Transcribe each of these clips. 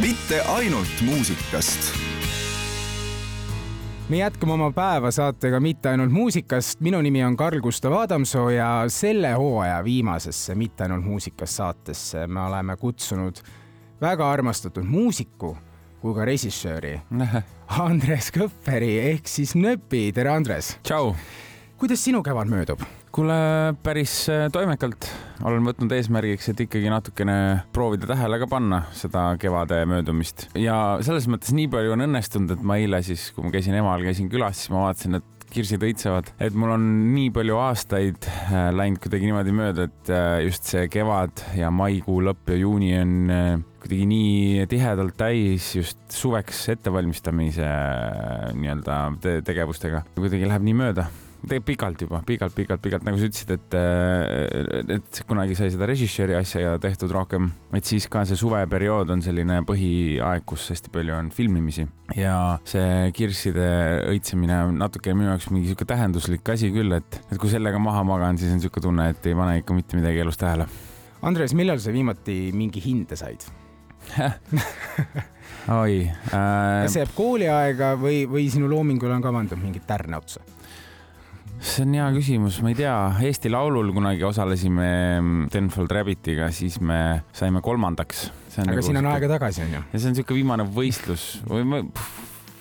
mitte ainult muusikast me jätkame oma päeva saatega mitte ainult muusikast, minu nimi on Karl-Gustav Adamsoo ja selle hooaja viimasesse Mitte ainult muusikast saatesse me oleme kutsunud väga armastatud muusiku kui ka režissööri Andres Kõpperi ehk siis Nööpi, tere Andres! tšau! kuidas sinu kevad möödub? Kuule, päris äh, toimekalt. olen võtnud eesmärgiks, et ikkagi natukene proovida tähele ka panna seda kevade möödumist ja selles mõttes nii palju on õnnestunud, et ma eile siis, kui ma käisin emal, käisin külas, siis ma vaatasin, et kirsid õitsevad, et mul on nii palju aastaid äh, läinud kuidagi niimoodi mööda, et äh, just see kevad ja maikuu lõpp ja juuni on kuidagi nii tihedalt täis just suveks ettevalmistamise nii-öelda tegevustega. kuidagi läheb nii mööda tegelikult pikalt juba, pikalt, pikalt, pikalt, nagu sa ütlesid, et, äh, et kunagi sai seda režissööri asja tehtud rohkem, et siis ka see suveperiood on selline põhiaeg, kus hästi palju on filmimisi ja see kirsside õitsemine on natuke minu jaoks mingi sihuke tähenduslik asi küll, et, et kui sellega maha magan, siis on sihuke tunne, et ei pane ikka mitte midagi elus tähele. Andres, millal sa viimati mingi hinde said oi äh.... see jääb kooliaega või, või sinu loomingul on kavandatud mingit tärne otsa? See on hea küsimus, ma ei tea, Eesti Laulul kunagi osalesime Tenfold Rabbitiga, siis me saime kolmandaks. aga nagu siin on aega tagasi, on ju? ja see on niisugune viimane võistlus või ma,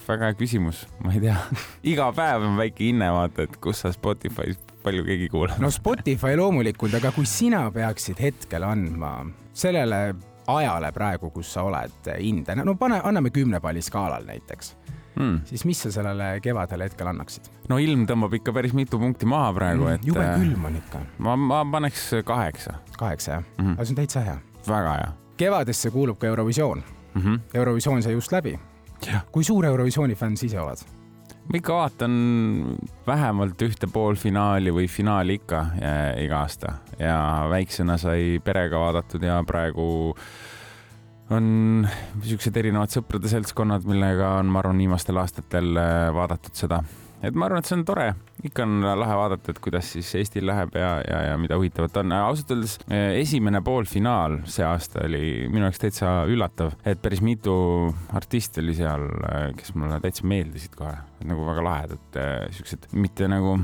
väga hea küsimus, ma ei tea iga päev on väike hinne, vaata, et kus sa Spotify's palju keegi kuulab. no Spotify loomulikult, aga kui sina peaksid hetkel andma sellele ajale praegu, kus sa oled, hinde, no pane, anname kümne palli skaalal näiteks mm., siis mis sa sellele kevadele hetkel annaksid? no ilm tõmbab ikka päris mitu punkti maha praegu mm,, et. jube äh, külm on ikka. ma, ma paneks kaheksa. kaheksa jah mm, -hmm. aga see on täitsa hea. väga hea. kevadesse kuulub ka Eurovisioon mm. -hmm. Eurovisioon sai just läbi. kui suur Eurovisiooni fänn sa ise oled? ma ikka vaatan vähemalt ühte poolfinaali või finaali ikka ja, iga aasta ja väiksena sai perega vaadatud ja praegu on niisugused erinevad sõprade seltskonnad, millega on, ma arvan, viimastel aastatel äh, vaadatud seda. et ma arvan, et see on tore, ikka on lahe vaadata, et kuidas siis Eestil läheb ja, ja, ja mida huvitavat on. ausalt öeldes äh, esimene poolfinaal see aasta oli minu jaoks täitsa üllatav, et päris mitu artisti oli seal, äh, kes mulle täitsa meeldisid kohe, nagu väga lahedad, siuksed mitte nagu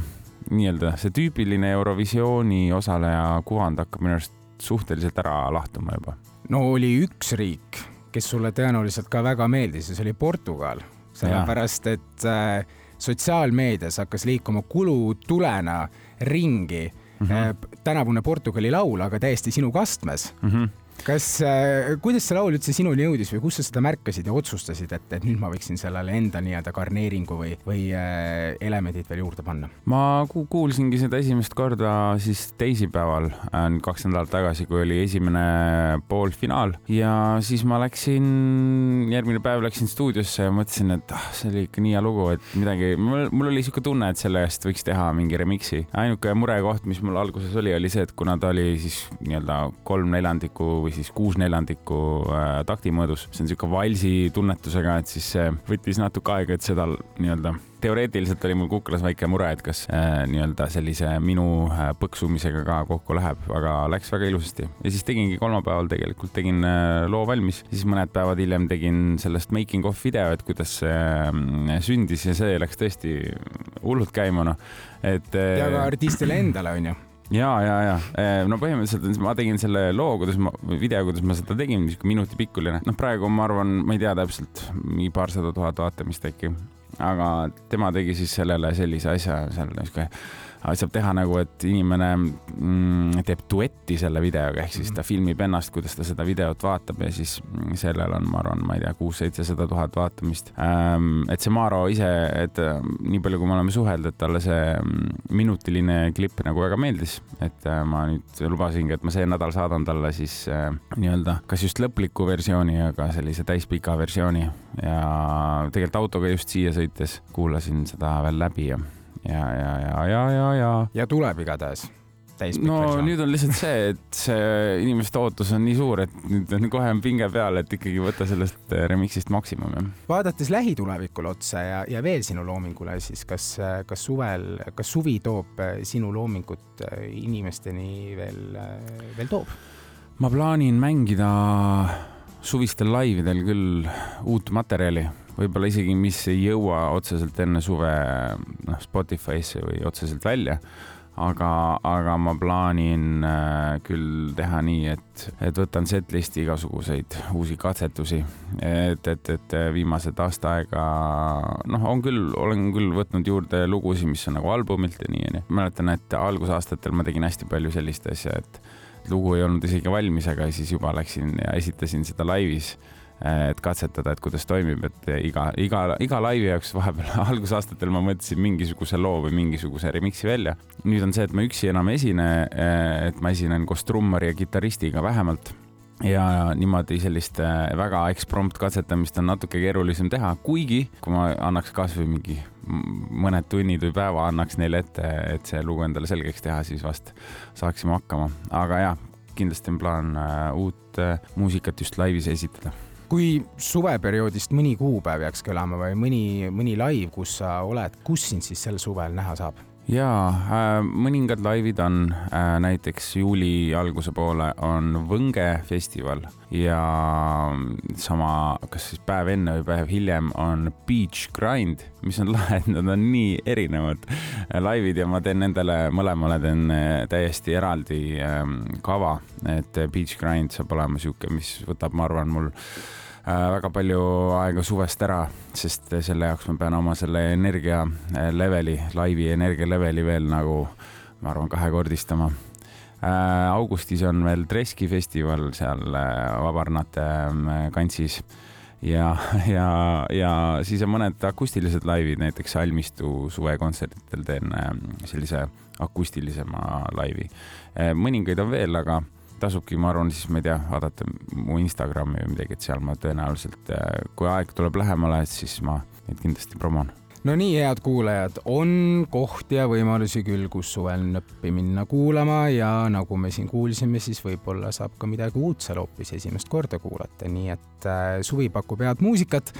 nii-öelda see tüüpiline Eurovisiooni osaleja kuvand hakkab minu arust suhteliselt ära lahtuma juba no oli üks riik, kes sulle tõenäoliselt ka väga meeldis ja see oli Portugal, sellepärast et äh, sotsiaalmeedias hakkas liikuma kulutulena ringi mm -hmm. tänavune Portugali laul, aga täiesti sinu kastmes mm. -hmm kas, äh, kuidas see laul üldse sinuni jõudis või kus sa seda märkasid ja otsustasid, et, et nüüd ma võiksin sellele enda nii-öelda garneeringu või, või äh, elemendid veel juurde panna? ma ku kuulsingi seda esimest korda siis teisipäeval, äh, kaks nädalat tagasi, kui oli esimene poolfinaal ja siis ma läksin, järgmine päev läksin stuudiosse ja mõtlesin, et ah, see oli ikka nii hea lugu, et midagi, mul oli sihuke tunne, et selle eest võiks teha mingi remix'i. ainuke murekoht, mis mul alguses oli, oli see, et kuna ta oli siis nii-öelda kolm neljandikku või siis kuus neljandikku äh, takti mõõdus. see on niisugune valsi tunnetusega, et siis see võttis natuke aega, et seda nii-öelda teoreetiliselt oli mul kuklas väike mure, et kas äh, nii-öelda sellise minu äh, põksumisega ka kokku läheb, aga läks väga ilusasti. ja siis tegingi kolmapäeval tegelikult tegin äh, loo valmis, siis mõned päevad hiljem tegin sellest making of video, et kuidas see äh, sündis ja see läks tõesti hullult käima, noh, et äh,. ja ka artistile endale on ju ja, ja, ja no põhimõtteliselt ma tegin selle loo, kuidas ma, video, kuidas ma seda tegin, niisugune minuti pikkuline. noh, praegu ma arvan, ma ei tea täpselt, mingi paarsada tuhat vaatamist äkki. aga tema tegi siis sellele sellise asja seal niisugune saab teha nagu, et inimene mm, teeb duetti selle videoga, ehk siis ta mhm. filmib ennast, kuidas ta seda videot vaatab ja siis mm, sellel on, ma arvan, ma ei tea, kuus-seitsesada tuhat vaatamist ähm,. et see Maaro ise, et äh, nii palju, kui me oleme suhelnud, et talle see mm, minutiline klipp nagu väga meeldis, et äh, ma nüüd lubasingi, et ma see nädal saadan talle siis äh, nii-öelda kas just lõpliku versiooni, aga sellise täispika versiooni ja tegelikult autoga just siia sõites kuulasin seda veel läbi ja ja, ja, ja, ja, ja, ja. ja tuleb igatahes no versioon. nüüd on lihtsalt see, et see inimeste ootus on nii suur, et nüüd on kohe on pinge peal, et ikkagi võtta sellest äh, remix'ist maksimum, jah. vaadates lähitulevikule otsa ja, ja veel sinu loomingule, siis kas, kas suvel, kas suvi toob äh, sinu loomingut äh, inimesteni veel, veel toob? ma plaanin mängida suvistel laividel küll uut materjali, võib-olla isegi, mis ei jõua otseselt enne suve noh, Spotify'sse või otseselt välja. Aga, aga ma plaanin äh, küll teha nii, et, et võtan setlist'i igasuguseid uusi katsetusi, et, et, et viimased aasta aega noh, on küll, olen küll võtnud juurde lugusid, mis on nagu albumilt ja nii onju. mäletan, et algusaastatel ma tegin hästi palju sellist asja, et lugu ei olnud isegi valmis, aga siis juba läksin ja esitasin seda laivis et katsetada, et kuidas toimib, et iga, iga, iga laivi jaoks vahepeal algusaastatel ma mõtlesin mingisuguse loo või mingisuguse remix'i välja. nüüd on see, et ma üksi enam ei esine, et ma esinen koos trummari ja kitarristiga vähemalt. Ja niimoodi sellist väga eksprompt katsetamist on natuke keerulisem teha, kuigi kui ma annaks kasvõi mingi mõned tunnid või päeva annaks neile ette, et see lugu endale selgeks teha, siis vast saaksime hakkama, aga jah, kindlasti on plaan uh, uut uh, muusikat just laivis esitada kui suveperioodist mõni kuupäev jääks kõlama või mõni, mõni laiv, kus sa oled, kus sind siis sel suvel näha saab? Jaa äh,, mõningad laivid on äh,, näiteks juuli alguse poole on Võnge festival ja sama, kas siis päev enne või päev hiljem on Beach Grind, mis on lahe, et nad on nii erinevad äh, laivid ja ma teen nendele mõlemale teen täiesti eraldi äh, kava, et Beach Grind saab olema sihuke, mis võtab, ma arvan, mul väga palju aega suvest ära, sest selle jaoks ma pean oma selle energia äh, leveli, laivi energia leveli veel nagu, ma arvan, kahekordistama. Äh, augustis on veel Treski festival seal Vabarnate kantsis ja, ja, ja siis on mõned akustilised laivid, näiteks Almistu suvekontsertidel teen sellise akustilisema laivi. mõningaid on veel, aga tasubki, ma arvan, siis ma ei tea, vaadata mu Instagrami või midagi, et seal ma tõenäoliselt, äh, kui aeg tuleb lähemale, siis ma neid kindlasti promon. No nii, head kuulajad, on kohti ja võimalusi küll, kus suvel nõppi minna kuulama ja nagu me siin kuulsime, siis võib-olla saab ka midagi uut seal hoopis esimest korda kuulata, nii et äh, suvi pakub head muusikat.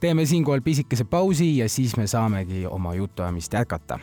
teeme siinkohal pisikese pausi ja siis me saamegi oma jutuajamist jätkata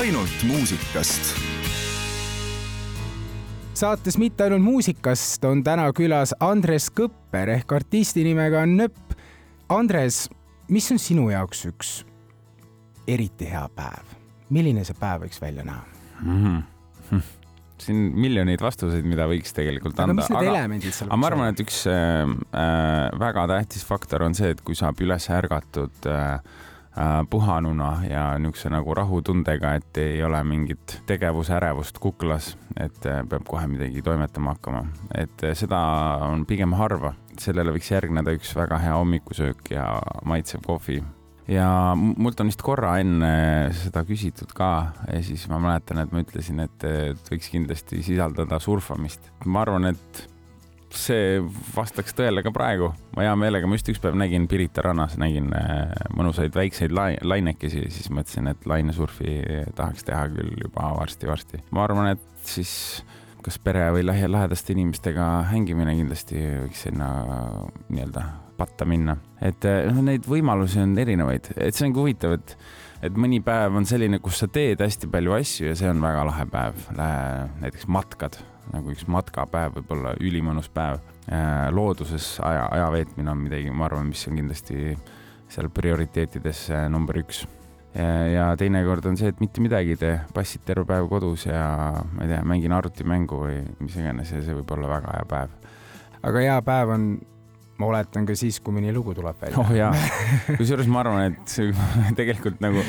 ainult muusikast. saates Mitte ainult muusikast on täna külas Andres Kõpper ehk artisti nimega Nöpp. Andres, mis on sinu jaoks üks eriti hea päev? milline see päev võiks välja näha mm? -hmm. siin miljoneid vastuseid, mida võiks tegelikult aga anda. mis need aga, elemendid seal aga ma arvan, et üks äh, äh, väga tähtis faktor on see, et kui saab üles ärgatud äh, puhanuna ja niisuguse nagu rahutundega, et ei ole mingit tegevusärevust kuklas, et äh, peab kohe midagi toimetama hakkama, et äh, seda on pigem harva. sellele võiks järgneda üks väga hea hommikusöök ja maitsev kohvi ja mult on vist korra enne seda küsitud ka ja siis ma mäletan, et ma ütlesin, et võiks kindlasti sisaldada surfamist. ma arvan, et see vastaks tõele ka praegu. ma hea meelega, ma just üks päev nägin Pirita rannas, nägin äh, mõnusaid väikseid lainekesi, siis mõtlesin, et lainesurfi tahaks teha küll juba varsti-varsti. ma arvan, et siis kas pere või lähedaste inimestega hängimine kindlasti võiks sinna nii-öelda patta minna. et noh, neid võimalusi on erinevaid, et see ongi huvitav, et, et mõni päev on selline, kus sa teed hästi palju asju ja see on väga lahe päev. näiteks matkad, nagu üks matkapäev võib olla ülimõnus päev. Eh, looduses aja, aja veetmine on midagi, ma arvan, mis on kindlasti seal prioriteetides number üks ja teinekord on see, et mitte midagi ei tee, passid terve päev kodus ja ma ei tea, mängin arvutimängu või mis iganes ja see võib olla väga hea päev. aga hea päev on ma oletan ka siis, kui mõni lugu tuleb välja. oh jaa, kusjuures ma arvan, et tegelikult nagu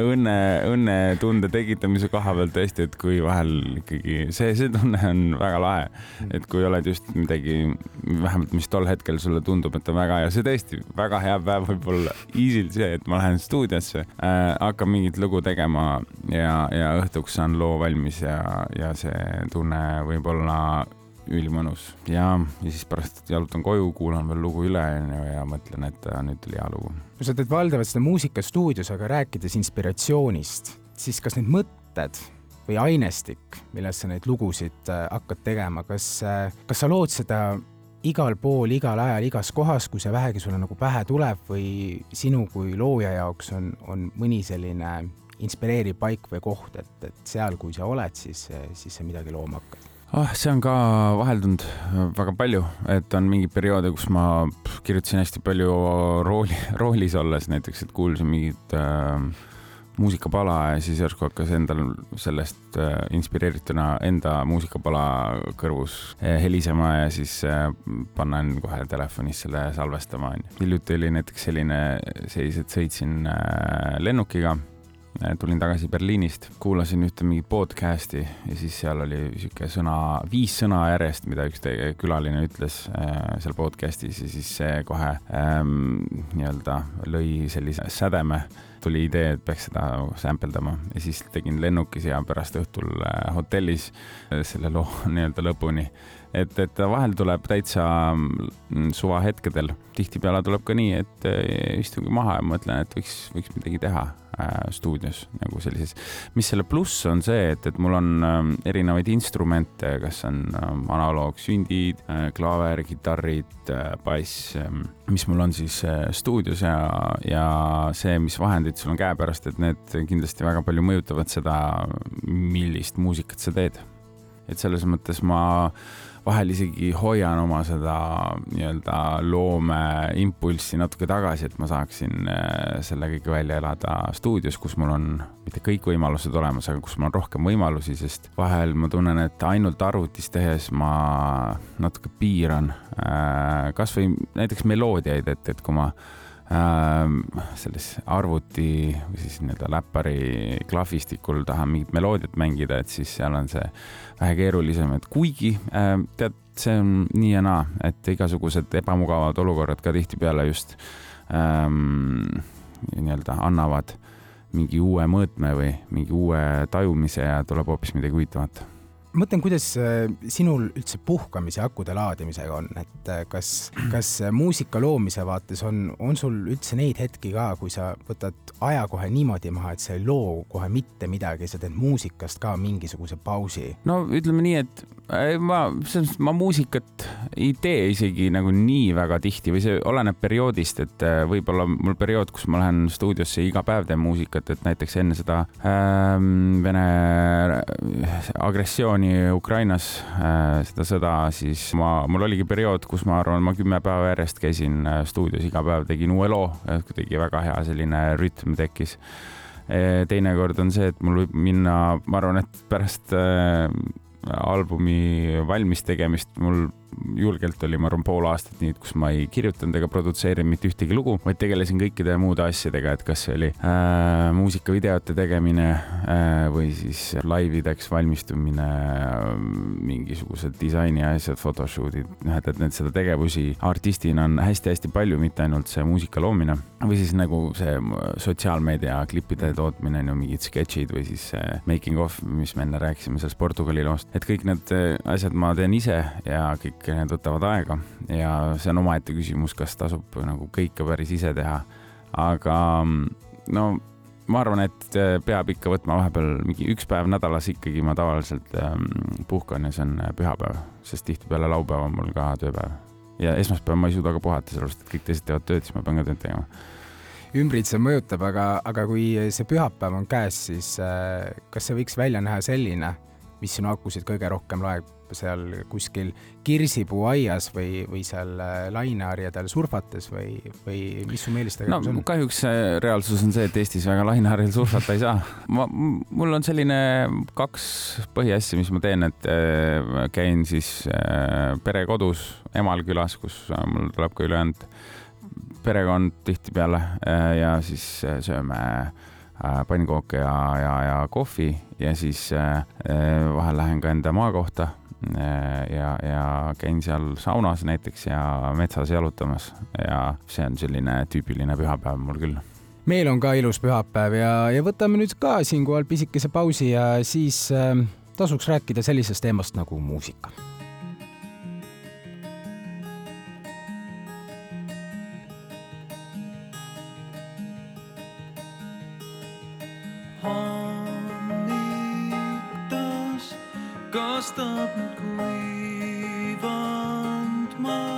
õnne, õnnetunde tekitamise koha pealt tõesti, et kui vahel ikkagi see, see tunne on väga lahe. et kui oled just midagi, vähemalt mis tol hetkel sulle tundub, et on väga hea, see tõesti väga hea päev võib olla easy'lt see, et ma lähen stuudiosse äh,, hakkan mingit lugu tegema ja, ja õhtuks saan loo valmis ja, ja see tunne võib olla ülimõnus ja, ja siis pärast jalutan koju, kuulan veel lugu üle onju ja mõtlen, et äh, nüüd tuli hea lugu. no sa teed valdavalt seda muusikastuudios, aga rääkides inspiratsioonist, siis kas need mõtted või ainestik, millest sa neid lugusid äh, hakkad tegema, kas, äh, kas sa lood seda igal pool, igal ajal, igas kohas, kui see vähegi sulle nagu pähe tuleb või sinu kui looja jaoks on, on mõni selline inspireeriv paik või koht, et, et seal, kui sa oled, siis, siis sa midagi looma hakkad? Oh, see on ka vaheldunud väga palju, et on mingeid perioode, kus ma kirjutasin hästi palju rooli, roolis olles näiteks, et kuulsin mingit äh, muusikapala ja siis järsku hakkas endal sellest äh, inspireerituna enda muusikapala kõrvus äh, helisema ja siis äh, panen kohe telefonis selle salvestama. hiljuti oli näiteks selline seis, et sõitsin äh, lennukiga Äh, tulin tagasi Berliinist, kuulasin ühte mingit podcast'i ja siis seal oli sihuke sõna, viis sõna järjest, mida üks teie külaline ütles äh, seal podcast'is ja siis see kohe ähm, nii-öelda lõi sellise sädeme. Tuli idee, et peaks seda sampeldama ja siis tegin lennukis ja pärast õhtul äh, hotellis selle loo nii-öelda lõpuni et, et vahel tuleb täitsa mm, suvahetkedel, tihtipeale tuleb ka nii, et eh, istungi maha ja mõtlen, et võiks, võiks midagi teha äh, stuudios nagu sellises. mis selle pluss on see, et, et mul on äh, erinevaid instrumente, kas on äh, analoogsündid äh,, klaaver, kitarrid äh,, bass äh,, mis mul on siis äh, stuudios ja, ja see, mis vahendid sul on käepärast, et need kindlasti väga palju mõjutavad seda, millist muusikat sa teed. et selles mõttes ma vahel isegi hoian oma seda nii-öelda loomeimpulssi natuke tagasi, et ma saaksin äh, selle kõik välja elada stuudios, kus mul on mitte kõik võimalused olemas, aga kus mul on rohkem võimalusi, sest vahel ma tunnen, et ainult arvutis tehes ma natuke piiran äh, kasvõi näiteks meloodiaid, et, et kui ma selles arvuti või siis nii-öelda läppari klahvistikul tahan mingit meloodiat mängida, et siis seal on see vähe keerulisem, et kuigi äh, tead, see on nii ja naa, et igasugused ebamugavad olukorrad ka tihtipeale just ähm, nii-öelda annavad mingi uue mõõtme või mingi uue tajumise ja tuleb hoopis midagi huvitavat mõtlen, kuidas äh, sinul üldse puhkamise akude laadimisega on, et äh, kas, kas muusika loomise vaates on, on sul üldse neid hetki ka, kui sa võtad aja kohe niimoodi maha, et sa ei loo kohe mitte midagi, sa teed muusikast ka mingisuguse pausi? no ütleme nii, et ma, selles mõttes ma muusikat ei tee isegi nagu nii väga tihti või see oleneb perioodist, et äh, võib-olla mul periood, kus ma lähen stuudiosse iga päev teen muusikat, et näiteks enne seda ähm, Vene agressiooni Ukrainas äh,, seda sõda, siis ma, mul oligi periood, kus ma arvan, ma kümme päeva järjest käisin äh, stuudios iga päev, tegin uue loo, kuidagi väga hea selline rütm tekkis. Äh, teinekord on see, et mul võib minna, ma arvan, et pärast albumi valmis tegemist mul julgelt oli, ma arvan, pool aastat nii, kus ma ei kirjutanud ega produtseerinud mitte ühtegi lugu, vaid tegelesin kõikide muude asjadega, et kas see oli äh, muusikavideote tegemine äh, või siis laivideks valmistumine äh,, mingisugused disaini asjad, photoshoot'id, noh, et, et need seda tegevusi artistina on hästi-hästi palju, mitte ainult see muusika loomine. või siis nagu see sotsiaalmeedia klippide tootmine, no mingid sketšid või siis see making of, mis me enne rääkisime sellest Portugali loost, et kõik need äh, asjad ma teen ise ja kõik kõik need võtavad aega ja see on omaette küsimus, kas tasub nagu kõike päris ise teha. aga no ma arvan, et äh, peab ikka võtma vahepeal mingi üks päev nädalas ikkagi ma tavaliselt ähm, puhkan ja see on äh, pühapäev, sest tihtipeale laupäev on mul ka tööpäev. ja esmaspäeval ma ei suuda ka puhata, sellepärast et kõik teised teevad tööd, siis ma pean ka tööd tegema ümbritsev mõjutab, aga, aga kui see pühapäev on käes, siis äh, kas see võiks välja näha selline, mis sinu akusid kõige rohkem loeb seal kuskil kirsipuuaias või, või seal äh, laineharjadel surfates või, või mis su meelistegevus no, on? kahjuks reaalsus on see, et Eestis väga laineharjal surfata ei saa. ma, mul on selline kaks põhiasja, mis ma teen, et äh, käin siis äh, perekodus emal külas, kus mul tuleb ka ülejäänud perekond tihtipeale ja siis sööme pannkooke ja, ja, ja kohvi ja siis vahel lähen ka enda maakohta Äh, ja, ja käin seal saunas näiteks ja metsas jalutamas. Ja see on selline tüüpiline pühapäev mul küll. Meil on ka ilus pühapäev ja, ja võtame nüüd ka siinkohal pisikese pausi ja siis äh, tasuks rääkida sellisest teemast nagu muusika kas tapnud kuivand maa.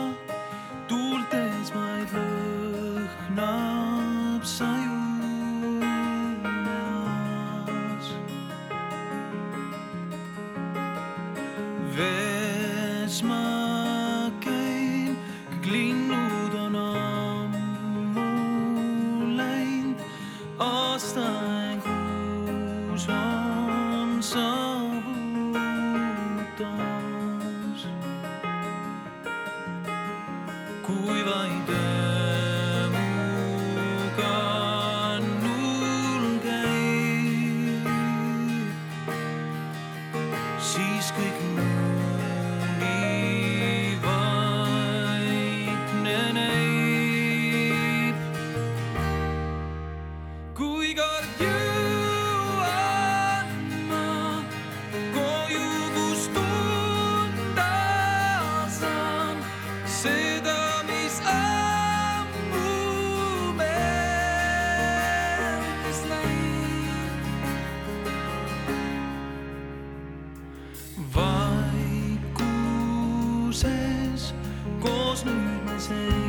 Time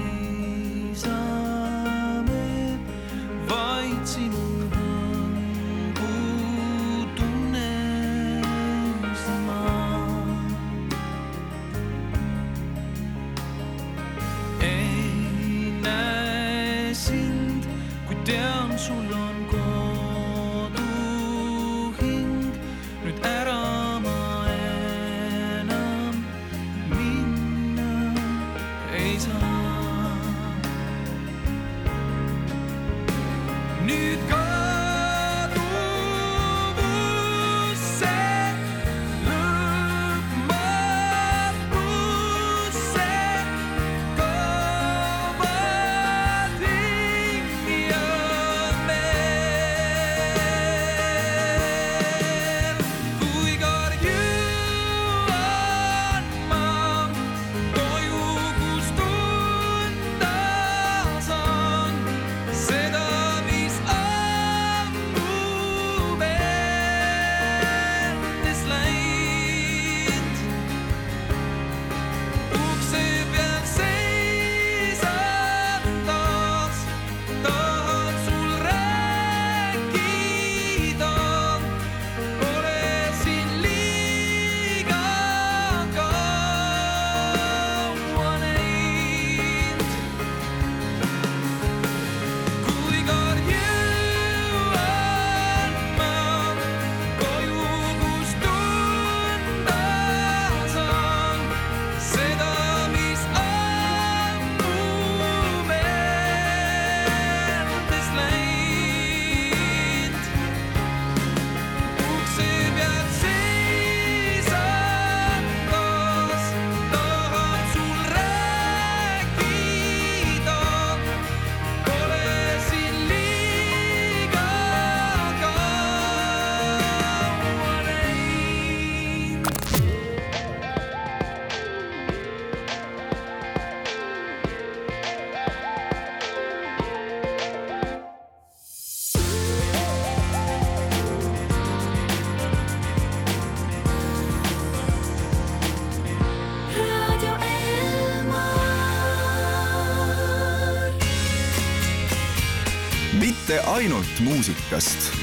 mitte ainult muusikast.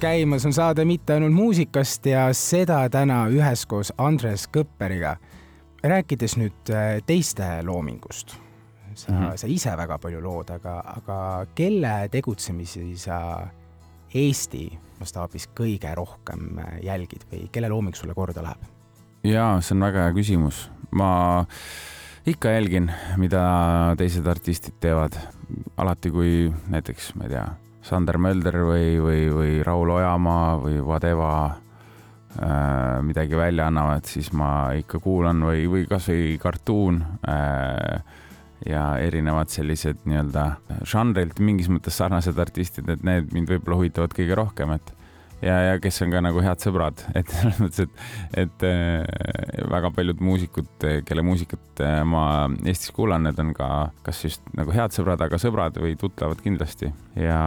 käimas on saade Mitte ainult muusikast ja seda täna üheskoos Andres Kõpperiga. rääkides nüüd äh, teiste loomingust, sa mm, -hmm. sa ise väga palju lood, aga, aga kelle tegutsemisi sa Eesti mastaabis kõige rohkem äh, jälgid või kelle looming sulle korda läheb? jaa, see on väga hea küsimus. ma ikka jälgin, mida teised artistid teevad. Alati, kui näiteks, ma ei tea, Sander Mölder või, või, või Raul Ojamaa või Vadeva äh, midagi välja annavad, siis ma ikka kuulan või, või kasvõi kartuun äh, ja erinevad sellised nii-öelda žanrilt mingis mõttes sarnased artistid, et need mind võib-olla huvitavad kõige rohkem, et ja, ja kes on ka nagu head sõbrad, et selles mõttes, et, et äh, väga paljud muusikud, kelle muusikat äh, ma Eestis kuulan, need on ka kas just nagu head sõbrad, aga sõbrad või tuttavad kindlasti ja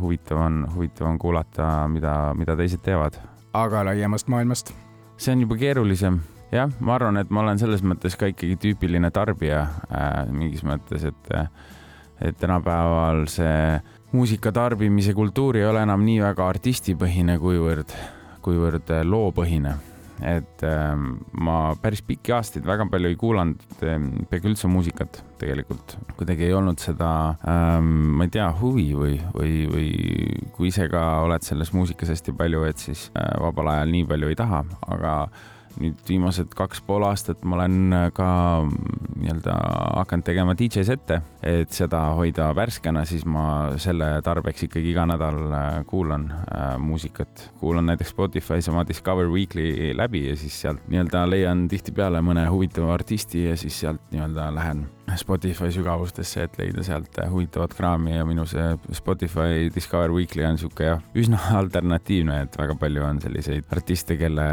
huvitav on, huvitav on kuulata, mida, mida teised teevad. aga laiemast maailmast? see on juba keerulisem jah, ma arvan, et ma olen selles mõttes ka ikkagi tüüpiline tarbija äh, mingis mõttes, et, et tänapäeval see muusika tarbimise kultuur ei ole enam nii väga artistipõhine, kuivõrd, kuivõrd äh, loopõhine. et äh, ma päris pikki aastaid väga palju ei kuulanud äh, peaaegu üldse muusikat tegelikult, kuidagi ei olnud seda ähm,, ma ei tea, huvi või, või, või kui ise ka oled selles muusikas hästi palju, et siis äh, vabal ajal nii palju ei taha, aga nüüd viimased kaks pool aastat ma olen ka nii-öelda hakanud tegema DJ sette, et seda hoida värskena, siis ma selle tarbeks ikkagi iga nädal äh, kuulan äh, muusikat. kuulan näiteks Spotify's oma Discover Weekly läbi ja siis sealt nii-öelda leian tihtipeale mõne huvitava artisti ja siis sealt nii-öelda lähen Spotify sügavustesse, et leida sealt huvitavat kraami ja minu see Spotify Discover Weekly on niisugune jah, üsna alternatiivne, et väga palju on selliseid artiste, kelle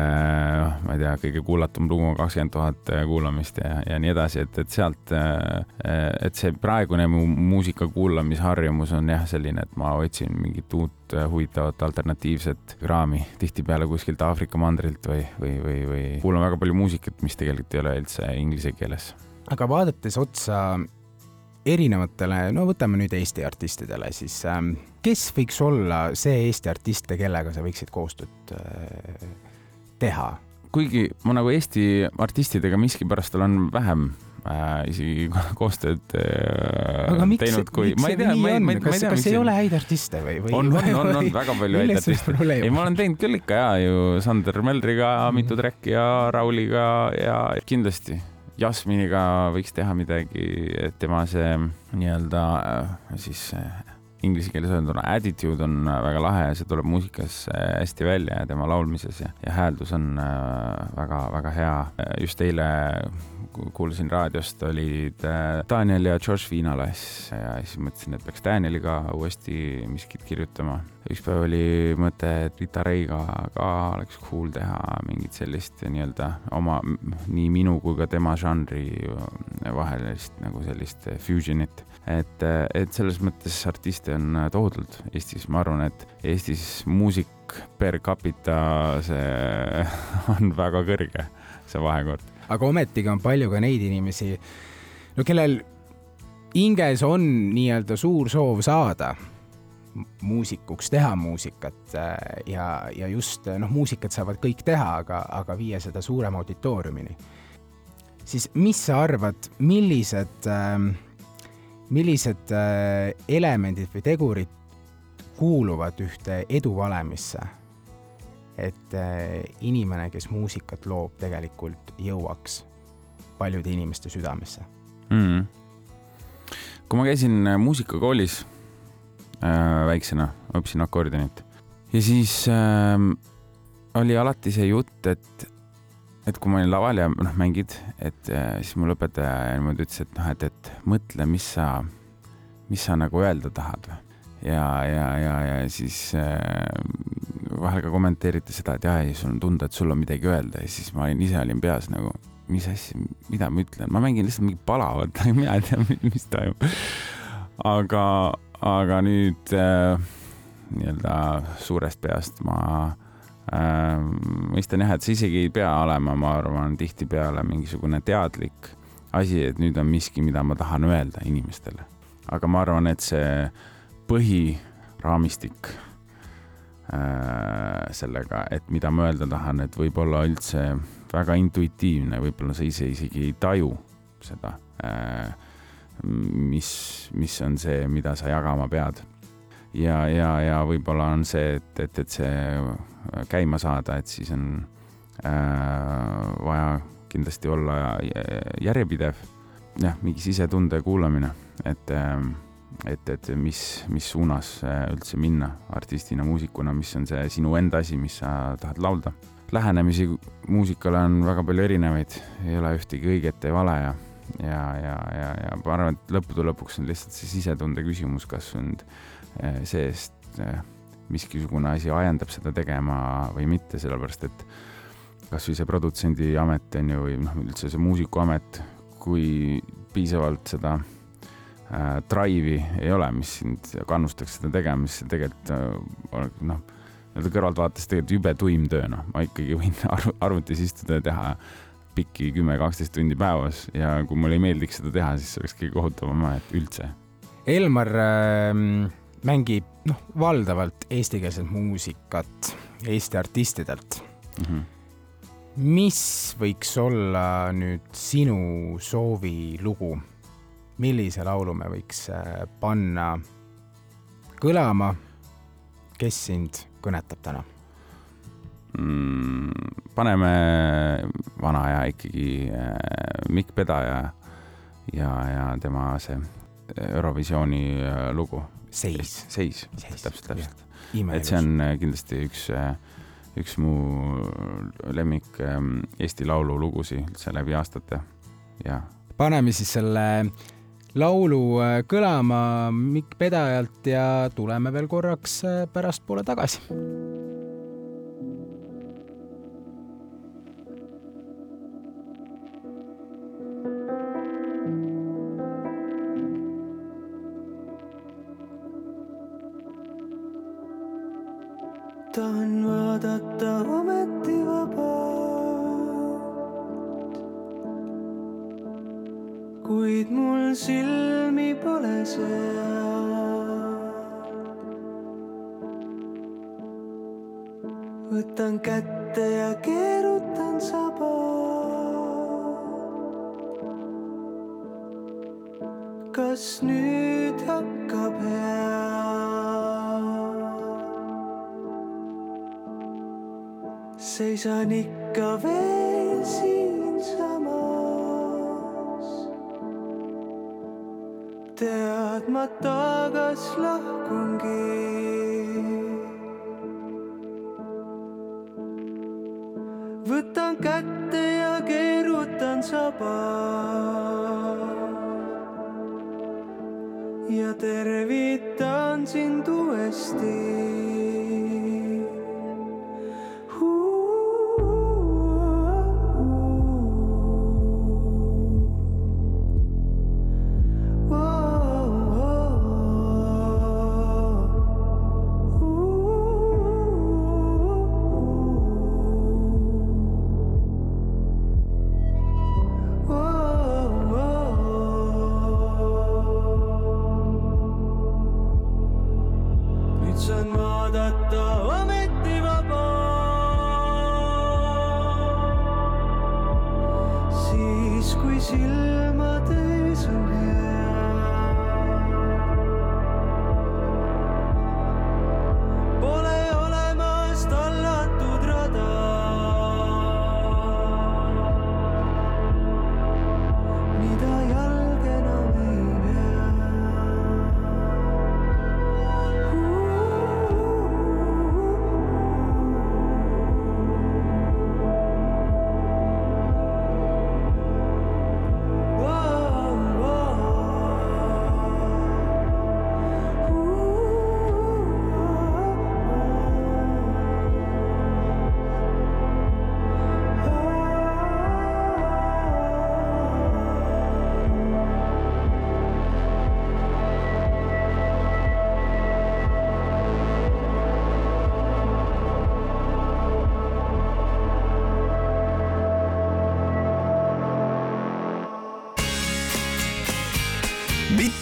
ma ei tea, kõige kuulatum lugu on kakskümmend tuhat kuulamist ja, ja nii edasi, et, et sealt, et see praegune mu muusika kuulamisharjumus on jah, selline, et ma otsin mingit uut huvitavat alternatiivset kraami tihtipeale kuskilt Aafrika mandrilt või, või, või, või kuulan väga palju muusikat, mis tegelikult ei ole üldse inglise keeles aga vaadates otsa erinevatele, no võtame nüüd Eesti artistidele, siis ähm, kes võiks olla see Eesti artist, kellega sa võiksid koostööd äh, teha? kuigi ma nagu Eesti artistidega miskipärast olen vähem äh, isegi koostööd äh, aga miks, teinud, kui miks ma ei tea, ma ei, ma ei tea, kas, ei ole häid artiste või, või? on, on, on, on väga palju häid artiste. ei, ma olen teinud küll ikka ja ju Sander Meldriga mm. mitu track'i ja Rauliga ja kindlasti Jasminiga võiks teha midagi, et tema see nii-öelda äh, siis äh, inglise keeles öelduna attitude on äh, väga lahe ja see tuleb muusikas hästi välja ja tema laulmises ja, ja hääldus on väga-väga hea. just eile kuulasin raadiost, olid Daniel ja George Viinalas ja siis mõtlesin, et peaks Danieliga uuesti miskit kirjutama. üks päev oli mõte, et Rita Reiga ka oleks cool teha mingit sellist nii-öelda oma, nii minu kui ka tema žanri vahelist nagu sellist fusion'it. Et, et selles mõttes artiste on tohutult Eestis, ma arvan, et Eestis muusik per capita see on väga kõrge, see vahekord aga ometigi on palju ka neid inimesi, no kellel hinges on nii-öelda suur soov saada muusikuks, teha muusikat äh, ja, ja just noh, muusikat saavad kõik teha, aga, aga viia seda suurema auditooriumini. siis mis sa arvad, millised äh,, millised äh, elemendid või tegurid kuuluvad ühte eduvalemisse? Et äh, inimene, kes muusikat loob, tegelikult jõuaks paljude inimeste südamesse. Mm.. kui ma käisin äh, muusikakoolis äh, väiksena, õppisin akordionit ja siis äh, oli alati see jutt, et, et kui ma olin laval ja noh, mängid, et äh, siis mul õpetaja niimoodi ütles, et noh, et, et mõtle, mis sa, mis sa nagu öelda tahad. Ja, ja, ja, ja siis äh, vahel ka kommenteeriti seda, et jah, ei, sul on tunda, et sul on midagi öelda. Ja siis ma olin ise olin peas nagu, mis asja, mida ma ütlen, ma mängin lihtsalt mingit palavat, mina ei tea, mis toimub. aga, aga nüüd äh, nii-öelda suurest peast ma äh, mõistan jah, et see isegi ei pea olema, ma arvan, tihtipeale mingisugune teadlik asi, et nüüd on miski, mida ma tahan öelda inimestele aga ma arvan, et see põhiraamistik äh, sellega, et mida ma öelda tahan, et võib-olla üldse väga intuitiivne, võib-olla sa ise isegi ei taju seda äh,, mis, mis on see, mida sa jagama pead. Ja, ja, ja võib-olla on see, et, et, et see käima saada, et siis on äh, vaja kindlasti olla järjepidev. jah, mingi sisetunde kuulamine, et, ähm, et, et mis, mis suunas äh, üldse minna artistina, muusikuna, mis on see sinu enda asi, mis sa tahad laulda. lähenemisi muusikale on väga palju erinevaid, ei ole ühtegi õiget ja vale ja, ja, ja, ja, ja ma arvan, et lõppude lõpuks on lihtsalt see sisetunde küsimus, kas sind äh, seest äh, miskisugune asi ajendab seda tegema või mitte, sellepärast et kasvõi see produtsendi amet on ju, või noh, üldse see muusikuamet, kui piisavalt seda äh, drive'i ei ole, mis sind kannustaks seda tegema, see tegelikult äh, noh, nii-öelda kõrvaltvaates tegelikult jube tuim töö, noh, ma ikkagi võin arv arvutis istuda ja teha pikki kümme, kaksteist tundi päevas ja kui mulle ei meeldiks seda teha, siis see oleks kõige kohutavam amet üldse. Elmar äh, mängib noh, valdavalt eestikeelset muusikat Eesti artistidelt mm. -hmm mis võiks olla nüüd sinu soovilugu? millise laulu me võiks äh, panna kõlama? kes sind kõnetab täna mm,? paneme vana aja ikkagi äh, Mikk Pedaja ja, ja tema see Eurovisiooni äh, lugu. Seis. seis, täpselt, täpselt. et see on äh, kindlasti üks äh, üks mu lemmik ähm, Eesti Laulu lugusid üldse läbi aastate ja. paneme siis selle laulu äh, kõlama Mikk Pedajalt ja tuleme veel korraks äh, pärastpoole tagasi kätte ja keerutan saba.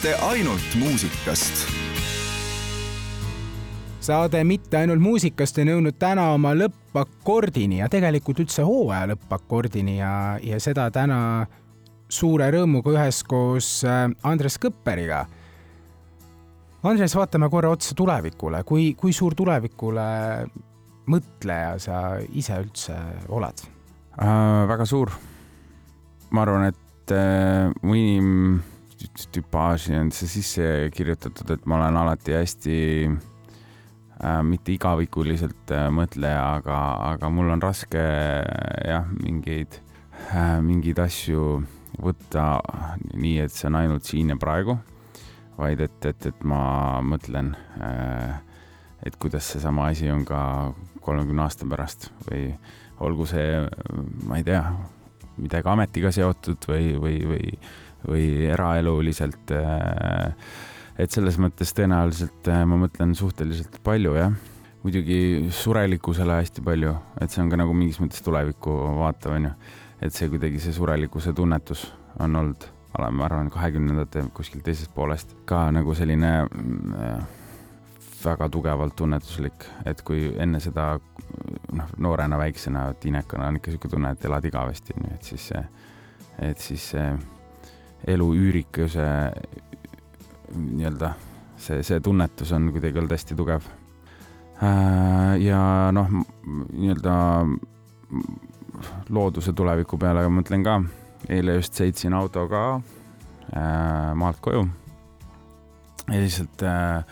Mitte ainult muusikast. saade Mitte ainult muusikast on jõudnud täna oma lõppakordini ja tegelikult üldse hooaja lõppakordini ja, ja seda täna suure rõõmuga üheskoos äh, Andres Kõpperiga. Andres, vaatame korra otsa tulevikule, kui, kui suur tulevikule mõtleja sa ise üldse oled äh,? väga suur. ma arvan, et äh, mu inimtüpaaži on see sisse kirjutatud, et ma olen alati hästi äh, mitte igavikuliselt äh, mõtleja, aga, aga mul on raske jah, mingeid äh,, mingeid asju võtta nii, et see on ainult siin ja praegu, vaid et, et, et ma mõtlen äh, et kuidas seesama asi on ka kolmekümne aasta pärast või olgu see, ma ei tea, midagi ametiga seotud või, või, või, või eraeluliselt. Äh, et selles mõttes tõenäoliselt äh, ma mõtlen suhteliselt palju, jah. muidugi surelikkusele hästi palju, et see on ka nagu mingis mõttes tulevikku vaatav, onju. et see kuidagi see surelikkuse tunnetus on olnud, ma arvan, kahekümnendate kuskilt teisest poolest ka nagu selline äh, väga tugevalt tunnetuslik, et kui enne seda noh, noorena, väiksena, tiinekana on ikka niisugune tunne, et elad igavesti, onju, et siis et siis elu üürikuse nii-öelda see, see tunnetus on kuidagi olnud hästi tugev. Äh, ja noh, nii-öelda looduse tuleviku peale mõtlen ka, eile just sõitsin autoga äh, maalt koju ja lihtsalt äh,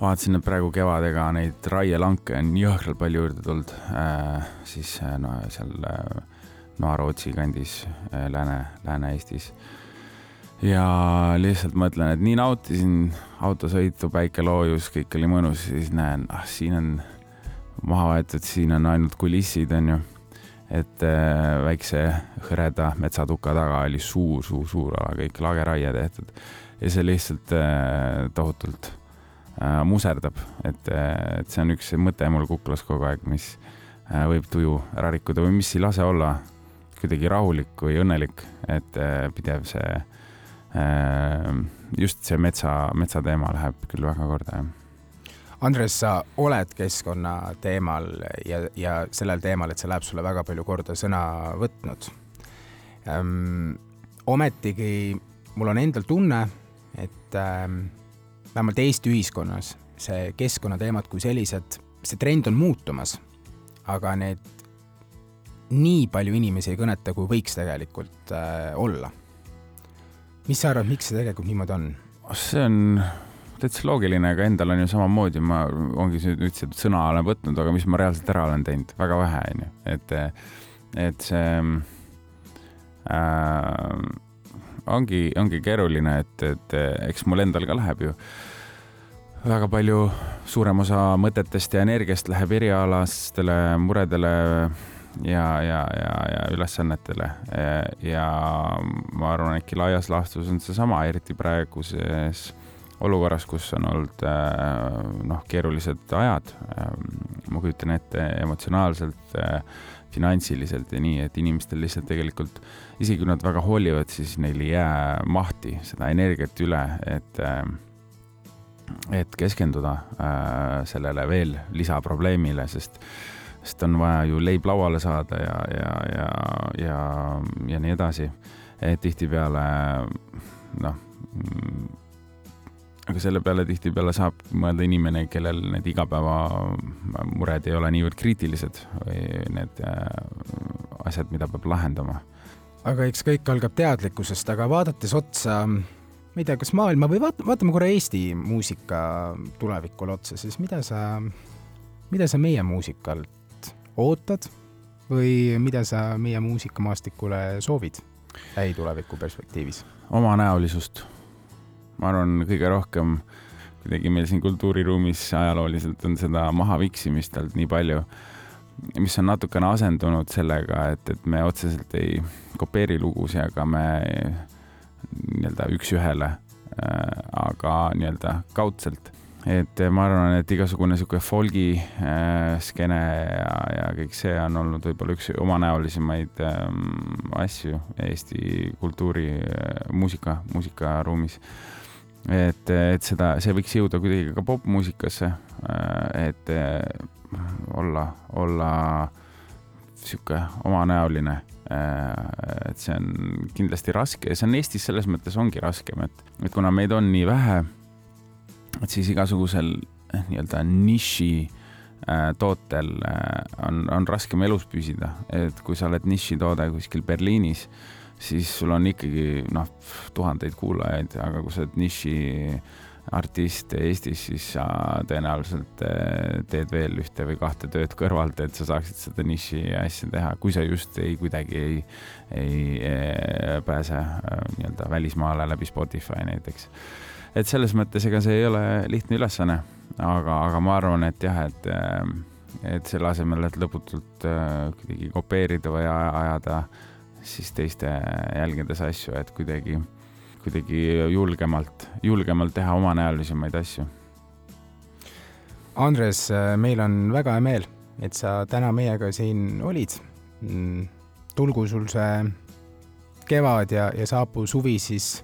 vaatasin, et praegu kevadega neid raielanke on jõhkralt palju juurde tulnud äh,, siis äh, no seal äh, Noa-Rootsi kandis äh, Lääne, Lääne-Eestis. Ja lihtsalt mõtlen, et nii nautisin autosõitu, päikeloojus, kõik oli mõnus, siis näen, ah siin on maha võetud, siin on ainult kulissid, onju. et äh, väikse hõreda metsatuka taga oli suur, suur, suur ala, kõik lageraie tehtud. Ja see lihtsalt äh, tohutult äh, muserdab, et, äh, et see on üks mõte mul kuklas kogu aeg, mis äh, võib tuju ära rikkuda või mis ei lase olla kuidagi rahulik või õnnelik, et äh, pidev see just see metsa, metsateema läheb küll väga korda, jah Andres, sa oled keskkonna teemal ja, ja sellel teemal, et see läheb sulle väga palju korda sõna võtnud ähm,. ometigi mul on endal tunne, et ähm, vähemalt Eesti ühiskonnas see keskkonnateemad kui sellised, see trend on muutumas, aga need nii palju inimesi ei kõneta, kui võiks tegelikult äh, olla. Mis sa arvad, miks see tegelikult niimoodi on? see on täitsa loogiline, aga endal on ju samamoodi, ma ongi ütlesin, et sõna olen võtnud, aga mis ma reaalselt ära olen teinud, väga vähe, onju, et, et see äh, ongi, ongi keeruline, et, et eks mul endal ka läheb ju. Väga palju, suurem osa mõtetest ja energiast läheb erialastele muredele ja, ja, ja, ja ülesannetele. ja ma arvan, äkki laias laastus on seesama, eriti praeguses olukorras, kus on olnud noh, keerulised ajad. ma kujutan ette emotsionaalselt, finantsiliselt ja nii, et inimestel lihtsalt tegelikult, isegi kui nad väga hoolivad, siis neil ei jää mahti seda energiat üle, et et keskenduda äh, sellele veel lisaprobleemile, sest, sest on vaja ju leib lauale saada ja, ja, ja, ja, ja nii edasi. tihtipeale noh, aga selle peale tihtipeale saab mõelda inimene, kellel need igapäevamured ei ole niivõrd kriitilised või need äh, asjad, mida peab lahendama. aga eks kõik algab teadlikkusest, aga vaadates otsa ma ei tea, kas maailma või vaata, vaatame korra Eesti muusika tulevikule otsa, siis mida sa, mida sa meie muusikalt ootad või mida sa meie muusikamaastikule soovid lähituleviku perspektiivis? omanäolisust. ma arvan, kõige rohkem kuidagi meil siin kultuuriruumis ajalooliselt on seda mahaviksimist olnud nii palju, mis on natukene asendunud sellega, et, et me otseselt ei kopeeri lugusid, aga me nii-öelda üks-ühele, äh, aga nii-öelda kaudselt. Et ma arvan, et igasugune sihuke folgi äh, skeene ja, ja kõik see on olnud võib-olla üks omanäolisemaid ähm, asju Eesti kultuuri äh,, muusika, muusikaruumis. et, et seda, see võiks jõuda kuidagi ka popmuusikasse. et olla, olla sihuke omanäoline. et see on kindlasti raske ja see on Eestis selles mõttes ongi raskem, et, et kuna meid on nii vähe, et siis igasugusel eh, nii-öelda niši äh, tootel äh, on, on raskem elus püsida, et kui sa oled nišitoode kuskil Berliinis, siis sul on ikkagi noh, tuhandeid kuulajaid, aga kui sa oled niši artist Eestis, siis sa tõenäoliselt äh, teed veel ühte või kahte tööd kõrvalt, et sa saaksid seda niši asja teha, kui sa just ei kuidagi ei, ei, ei pääse nii-öelda välismaale läbi Spotify näiteks et selles mõttes, ega see ei ole lihtne ülesanne, aga, aga ma arvan, et jah, et, et selle asemel, et lõputult äh, kuidagi kopeerida või ajada siis teiste jälgedes asju, et kuidagi, kuidagi julgemalt, julgemalt teha omanäolisemaid asju. Andres, meil on väga hea meel, et sa täna meiega siin olid. Mm, tulgu sul see kevad ja, ja saabuv suvi siis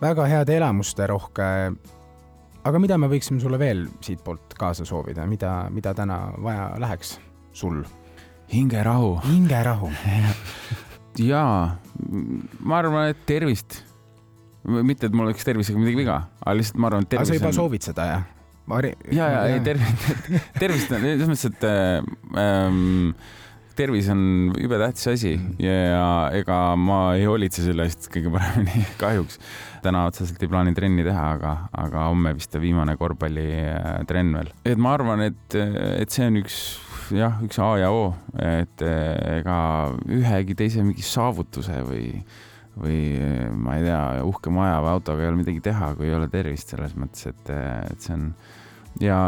väga head elamuste rohke. aga mida me võiksime sulle veel siitpoolt kaasa soovida, mida, mida täna vaja läheks sul? hingerahu. hingerahu jaa, ma arvan, et tervist. mitte, et mul oleks tervisega midagi viga, aga lihtsalt ma arvan, et tervis. sa juba on... soovid seda, jah? Vari... ja, ja, ei tervist, tervist on selles mõttes, et ähm, tervis on jube tähtis asi ja ega ma ei hoolitse selle eest kõige paremini kahjuks. täna otseselt ei plaani trenni teha, aga, aga homme vist viimane korvpallitrenn veel. et ma arvan, et, et see on üks jah, üks A ja O, et ega ühegi teise mingi saavutuse või, või ma ei tea, uhke maja või autoga ei ole midagi teha, kui ei ole tervist selles mõttes, et, et see on ja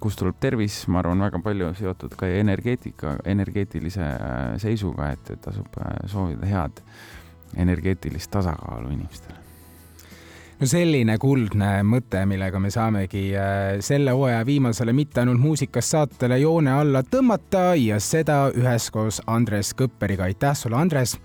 kust tuleb tervis, ma arvan, väga palju seotud ka energeetika, energeetilise äh, seisuga, et, et tasub äh, soovida head energeetilist tasakaalu inimestele. No selline kuldne mõte, millega me saamegi äh, selle hooaja viimasele mitte ainult muusikast saatele joone alla tõmmata ja seda üheskoos Andres Kõpperiga. aitäh sulle, Andres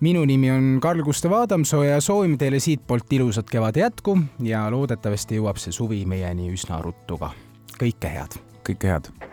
minu nimi on Karl-Gustav Adamsoo ja soovime teile siitpoolt ilusat kevade jätku ja loodetavasti jõuab see suvi meieni üsna ruttu ka. kõike head! kõike head!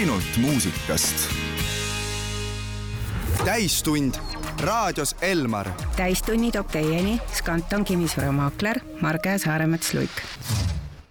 Ainult muusikast. täistund raadios Elmar. täistunni toob teieni Skanton kinnisvaramaakler Marge Saaremets-Luik